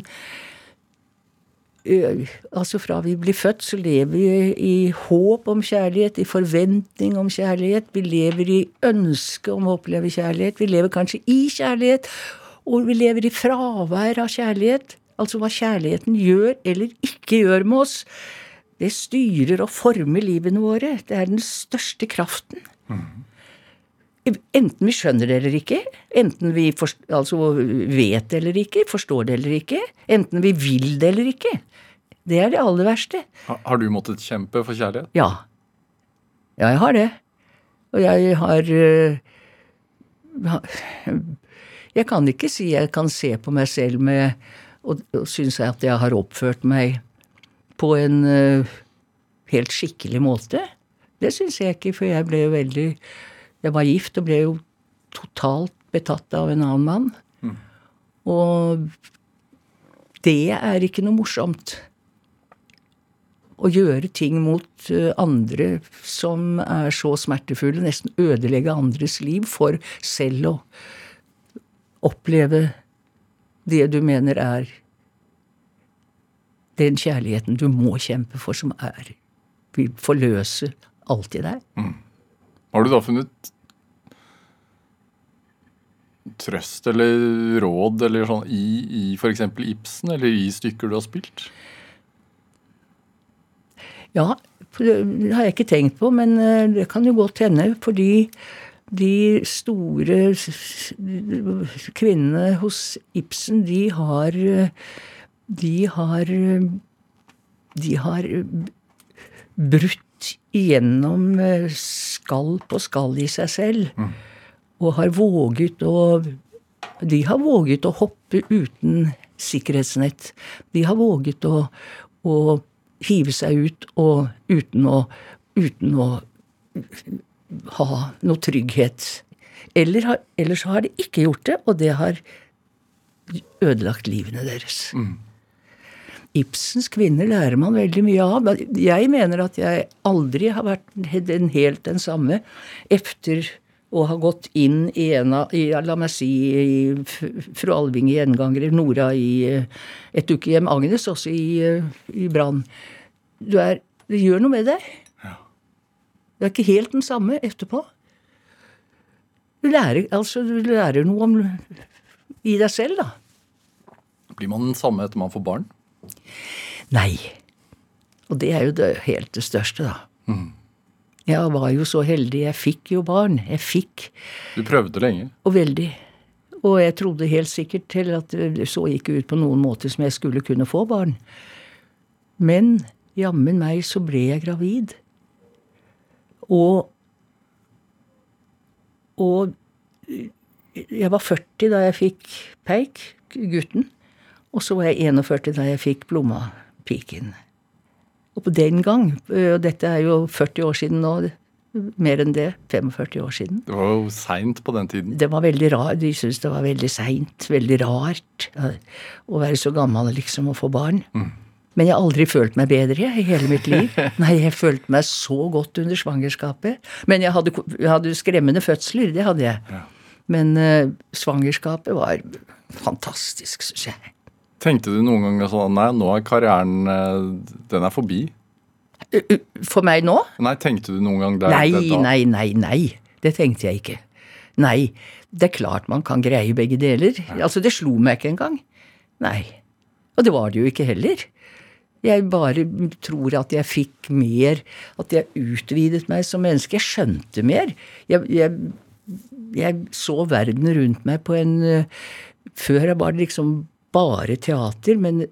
Altså fra vi blir født, så lever vi i håp om kjærlighet, i forventning om kjærlighet. Vi lever i ønske om å oppleve kjærlighet. Vi lever kanskje i kjærlighet, og vi lever i fravær av kjærlighet. Altså hva kjærligheten gjør eller ikke gjør med oss. Det styrer og former livene våre. Det er den største kraften. Enten vi skjønner det eller ikke, enten vi forst, altså vet det eller ikke, forstår det eller ikke, enten vi vil det eller ikke. Det er det aller verste. Ha- Har du måttet kjempe for kjærlighet? Ja. Ja, jeg har det. Og jeg har øh, Jeg kan ikke si jeg kan se på meg selv med og, og synes at jeg har oppført meg på en øh, helt skikkelig måte. Det syns jeg ikke, for jeg ble jo veldig Jeg var gift og ble jo totalt betatt av en annen mann. Og det er ikke noe morsomt å gjøre ting mot eh, andre som er så smertefulle, nesten ødelegge andres liv for selv å oppleve det du mener er den kjærligheten du må kjempe for, som er vil forløse alt i deg. Har du da funnet trøst eller råd eller sånn i, i f.eks. Ibsen eller i stykker du har spilt? Ja, det har jeg ikke tenkt på, men eh, det kan jo godt hende, fordi de store kvinnene hos Ibsen, de har eh, De har eh, De har brutt igjennom skall på skall i seg selv. Og har våget å De har våget å hoppe uten sikkerhetsnett. De har våget å, å hive seg ut og uten å, uten å ha noe trygghet. Eller har, ellers har de ikke gjort det, og det har ødelagt livene deres. Ibsens kvinner lærer man veldig mye av. Jeg mener at jeg aldri har vært den helt den samme etter å har gått inn i en av i, La meg si i Fru Alving i Gjenganger, Nora i eh, Et ukehjem, Agnes også i, eh, i Brann. Du er Det gjør noe med deg. Ja. Du er ikke helt den samme etterpå. Du lærer, altså, du lærer noe om i deg selv, da. Blir man den samme etter man får barn? Nei. Og det er jo det helt det største, da. Jeg var jo så heldig. Jeg fikk jo barn. Jeg fikk, Du prøvde lenge. og veldig. Og jeg trodde helt sikkert til at det så ikke ut på noen måte som jeg skulle kunne få barn. Men jammen meg så ble jeg gravid. Og Og jeg var 40 da jeg fikk Peik, gutten. Og så var jeg 41 da jeg fikk Blomma, piken. Og på den gang, og dette er jo 40 år siden nå, mer enn det, 45 år siden, Det var jo seint på den tiden. det var veldig rart, de syntes det var veldig seint, veldig rart å være så gammel liksom og få barn. Men jeg har aldri følt meg bedre jeg, i hele mitt liv. Nei, jeg følte meg så godt under svangerskapet. Men jeg hadde, jeg hadde skremmende fødsler, det hadde jeg. Men uh, svangerskapet var fantastisk, syns jeg. Tenkte du noen gang sånn Nei, nå er karrieren eh, Den er forbi. For meg nå? Nei, tenkte du noen gang der Nei, det nei, nei, nei. Det tenkte jeg ikke. Nei. Det er klart man kan greie begge deler. Altså, det slo meg ikke engang. Nei. Og det var det jo ikke heller. Jeg bare tror at jeg fikk mer, at jeg utvidet meg som menneske. Jeg skjønte mer. Jeg, jeg, jeg så verden rundt meg på en eh, Før jeg bare liksom bare teater, men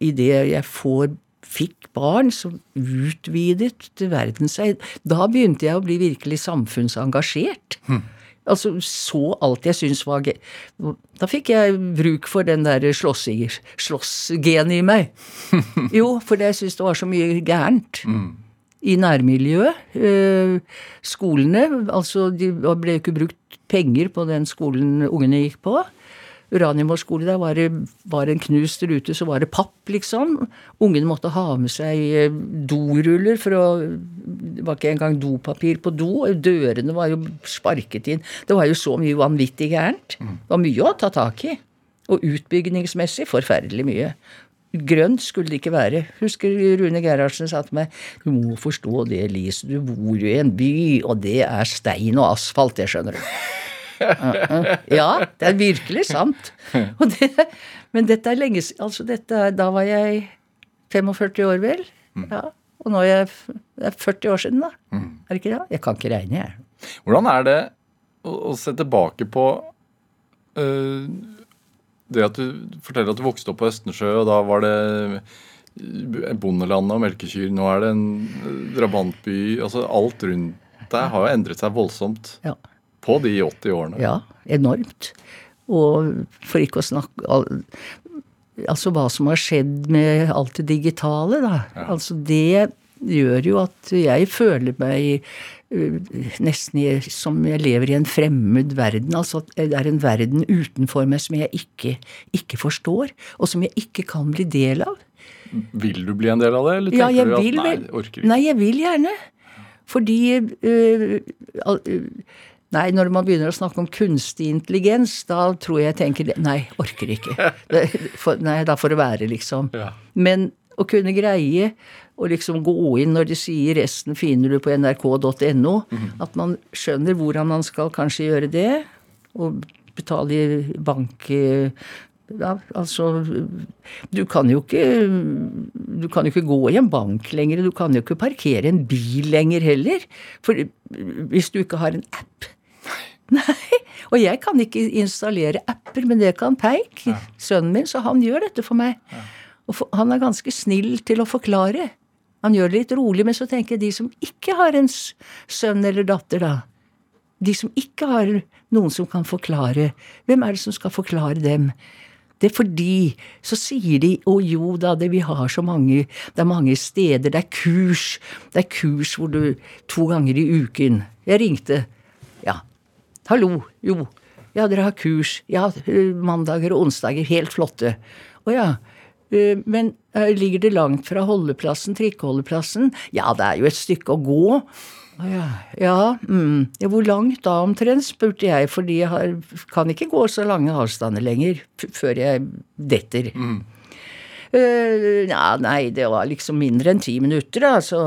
idet jeg får, fikk barn, så utvidet verden seg. Da begynte jeg å bli virkelig samfunnsengasjert. Altså så alt jeg syntes var gøy. Da fikk jeg bruk for den der slåssgenet slåss i meg. Jo, for jeg syntes det var så mye gærent. I nærmiljøet. øh, Skolene. Altså, det ble ikke brukt penger på den skolen ungene gikk på. Uranienborg skole, der var det, var en knust rute, så var det papp, liksom. Ungene måtte ha med seg eh, doruller, for å Det var ikke engang dopapir på do. Dørene var jo sparket inn. Det var jo så mye vanvittig gærent. Det var mye å ta tak i. Og utbyggingsmessig forferdelig mye. Grønt skulle det ikke være. Husker Rune Gerhardsen sa til meg du må forstå det, Lise, du bor jo i en by, og det er stein og asfalt, det skjønner du. Ja, det er virkelig sant. Det, men dette er lenge siden altså dette Da var jeg 45 år, vel. Ja, og nå er jeg, det er 40 år siden, da. Er det ikke det? Jeg kan ikke regne, jeg. Hvordan er det å, å se tilbake på uh, det at du forteller at du vokste opp på Østensjø, og da var det bondelandet og melkekyr. Nå er det en øh, drabantby. altså Alt rundt deg har jo endret seg voldsomt Ja. På de 80 årene. Ja, enormt. Og for ikke å snakke al- Altså hva som har skjedd med alt det digitale, da. Altså det gjør jo at jeg føler meg uh, nesten i, som jeg lever i en fremmed verden. Altså at det er en verden utenfor meg som jeg ikke, ikke forstår, og som jeg ikke kan bli del av. Vil du bli en del av det, eller tenker Ja, du at vil nei, orker ikke? Nei, jeg vil gjerne. Fordi øh, øh, Nei, når man begynner å snakke om kunstig intelligens, da tror jeg jeg tenker Nei, orker ikke. Det, for, nei, da får det være, liksom. Ja. Men å kunne greie å liksom gå inn når de sier 'resten finner du på nrk.no', at man skjønner hvordan man skal kanskje gjøre det, og betale i bank ja, altså Du kan jo ikke Du kan jo ikke gå i en bank lenger, du kan jo ikke parkere en bil lenger heller. For hvis du ikke har en app Nei. Og jeg kan ikke installere apper, men det kan Peik, sønnen min, så han gjør dette for meg. Og for, han er ganske snill til å forklare. Han gjør det litt rolig, men så tenker jeg de som ikke har en sønn eller datter, da. De som ikke har noen som kan forklare. Hvem er det som skal forklare dem? Det er fordi så sier de å jo da, det, vi har så mange Det er mange steder, det er kurs. Det er kurs hvor du To ganger i uken. Jeg ringte. Hallo. Jo. Ja, dere har kurs. Ja, eh, mandager og onsdager. Helt flotte. Å ja. Eh, Men eh, ligger det langt fra holdeplassen, trikkeholdeplassen? Ja, det er jo et stykke å gå. Å ja. Ja, mm. ja, hvor langt da omtrent, spurte jeg, fordi jeg har, kan ikke gå så lange avstander lenger før jeg detter. Eh, ja, nei, det var liksom mindre enn ti minutter, da, så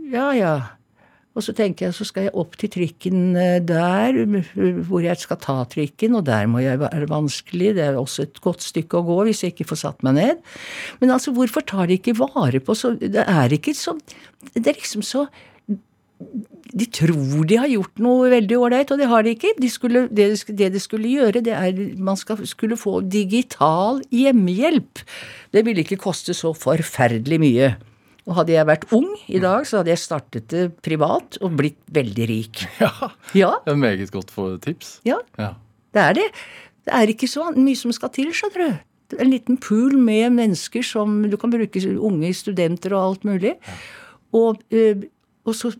ja, ja. Og så tenker jeg, så skal jeg opp til trikken eh, der, hvor jeg skal ta trikken, og der må jeg være vanskelig, det er også et godt stykke å gå hvis jeg ikke får satt meg ned. Men altså, hvorfor tar de ikke vare på så Det er ikke så Det er liksom så de tror de har gjort noe veldig ålreit, og det har de ikke. De skulle, det, de det de skulle gjøre, det er man skal, skulle få digital hjemmehjelp. Det ville ikke koste så forferdelig mye. Og hadde jeg vært ung i dag, så hadde jeg startet det privat og blitt veldig rik. Ja, Ja, det er meget godt for tips. ja, Ja. det er det. Det er ikke så mye som skal til, skjønner du. En liten pool med mennesker som du kan bruke, unge studenter og alt mulig. Og, eh, og så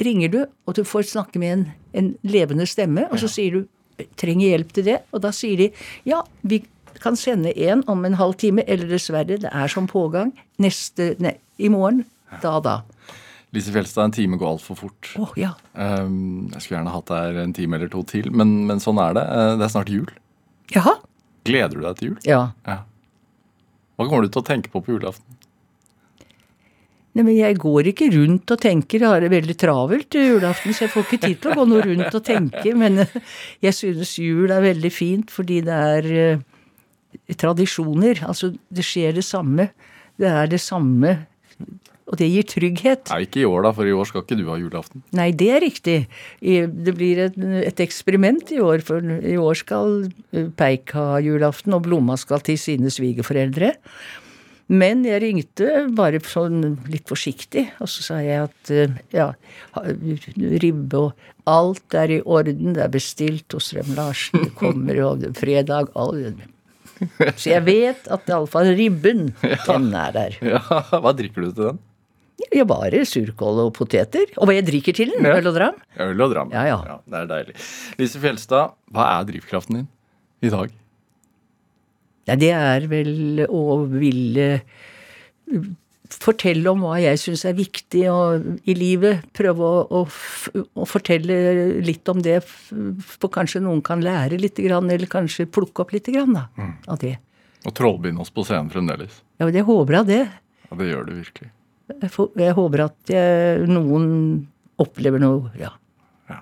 ringer du, og du får snakke med en, en levende stemme, og så sier du trenger hjelp til det, og da sier de ja, vi kan sende en om en halv time, eller dessverre, det er som pågang, neste, ne, i morgen, da da. Lise Fjelstad, en time går altfor fort. Oh, ja. Um, jeg skulle gjerne hatt deg en time eller to til, men, men sånn er det. Uh, Det er snart jul. Jaha? Gleder du deg til jul? Ja. Ja. Hva kommer du til å tenke på på julaften? Nei, men jeg går ikke rundt og tenker. Jeg har det veldig travelt julaften, så jeg får ikke tid til å gå noe rundt og tenke. Men eh, jeg synes jul er veldig fint fordi det er eh, tradisjoner. Altså, det skjer det samme. Det er det samme. Og det gir trygghet. Nei, ikke i år, da, for i år skal ikke du ha julaften. Nei, det er riktig. Det blir et, et eksperiment i år, for i år skal eh, Peik ha julaften, og Blomma skal til sine svigerforeldre. Men jeg ringte bare sånn litt forsiktig, og så sa jeg at eh, ja, ribbe og alt er i orden, det er bestilt hos Rem Larsen, det kommer jo fredag all... Så jeg vet at iallfall ribben, den er der. Ja, Hva drikker du til den? Ja, bare surkål og poteter. Og hva jeg drikker til den? Ja. Øl og dram? Øl og dram. Ja, ja. Det er deilig. Lise Fjelstad, hva er drivkraften din i dag? Ja, det er vel å ville fortelle om hva jeg syns er viktig og, i livet. Prøve å, å, å, fortelle litt om det, for kanskje noen kan lære litt, eller kanskje plukke opp litt da, mm. av det. Og trollbinde oss på scenen fremdeles. Ja, jeg håper da det. Ja, Det gjør du virkelig. Jeg, jeg håper at jeg, noen opplever noe, ja. ja.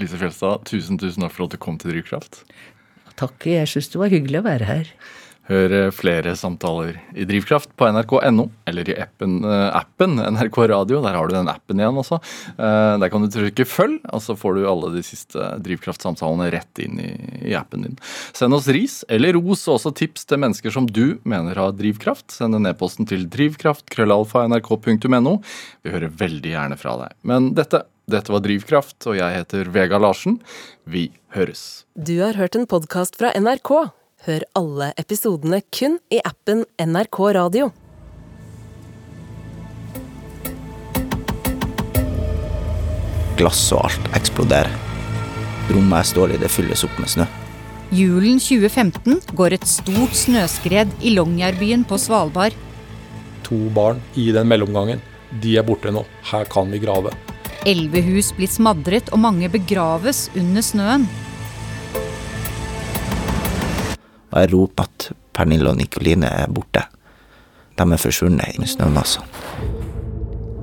Lise Fjelstad, tusen tusen takk for at du kom til Drivkraft. Takk. Jeg syns det var hyggelig å være her. Hør flere samtaler i Drivkraft på nrk.no, eller i appen, uh, appen, NRK Radio. Der har du den appen igjen også. Uh, der kan du trykke 'følg', og så får du alle de siste Drivkraft-samtalene rett inn i, i, appen din. Send oss ris eller ros og også tips til mennesker som du mener har drivkraft. Send en e-posten til drivkraft.krøllalfa.nrk.no. Vi hører veldig gjerne fra deg. Men dette, dette var Drivkraft, og jeg heter Vega Larsen. Vi høres. Du har hørt en podkast fra NRK. Hør alle episodene kun i appen NRK Radio. Glass og alt eksploderer. Rommet jeg står i, det fylles opp med snø. Julen 2015 går et stort snøskred i Longyearbyen på Svalbard. To barn i den mellomgangen. De er borte nå. Her kan vi grave. Elleve hus blir smadret, og mange begraves under snøen. Og jeg roper at Pernille og Nikoline er borte. De er forsvunnet i snømassene.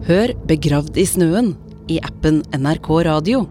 Hør Begravd i snøen i appen NRK Radio.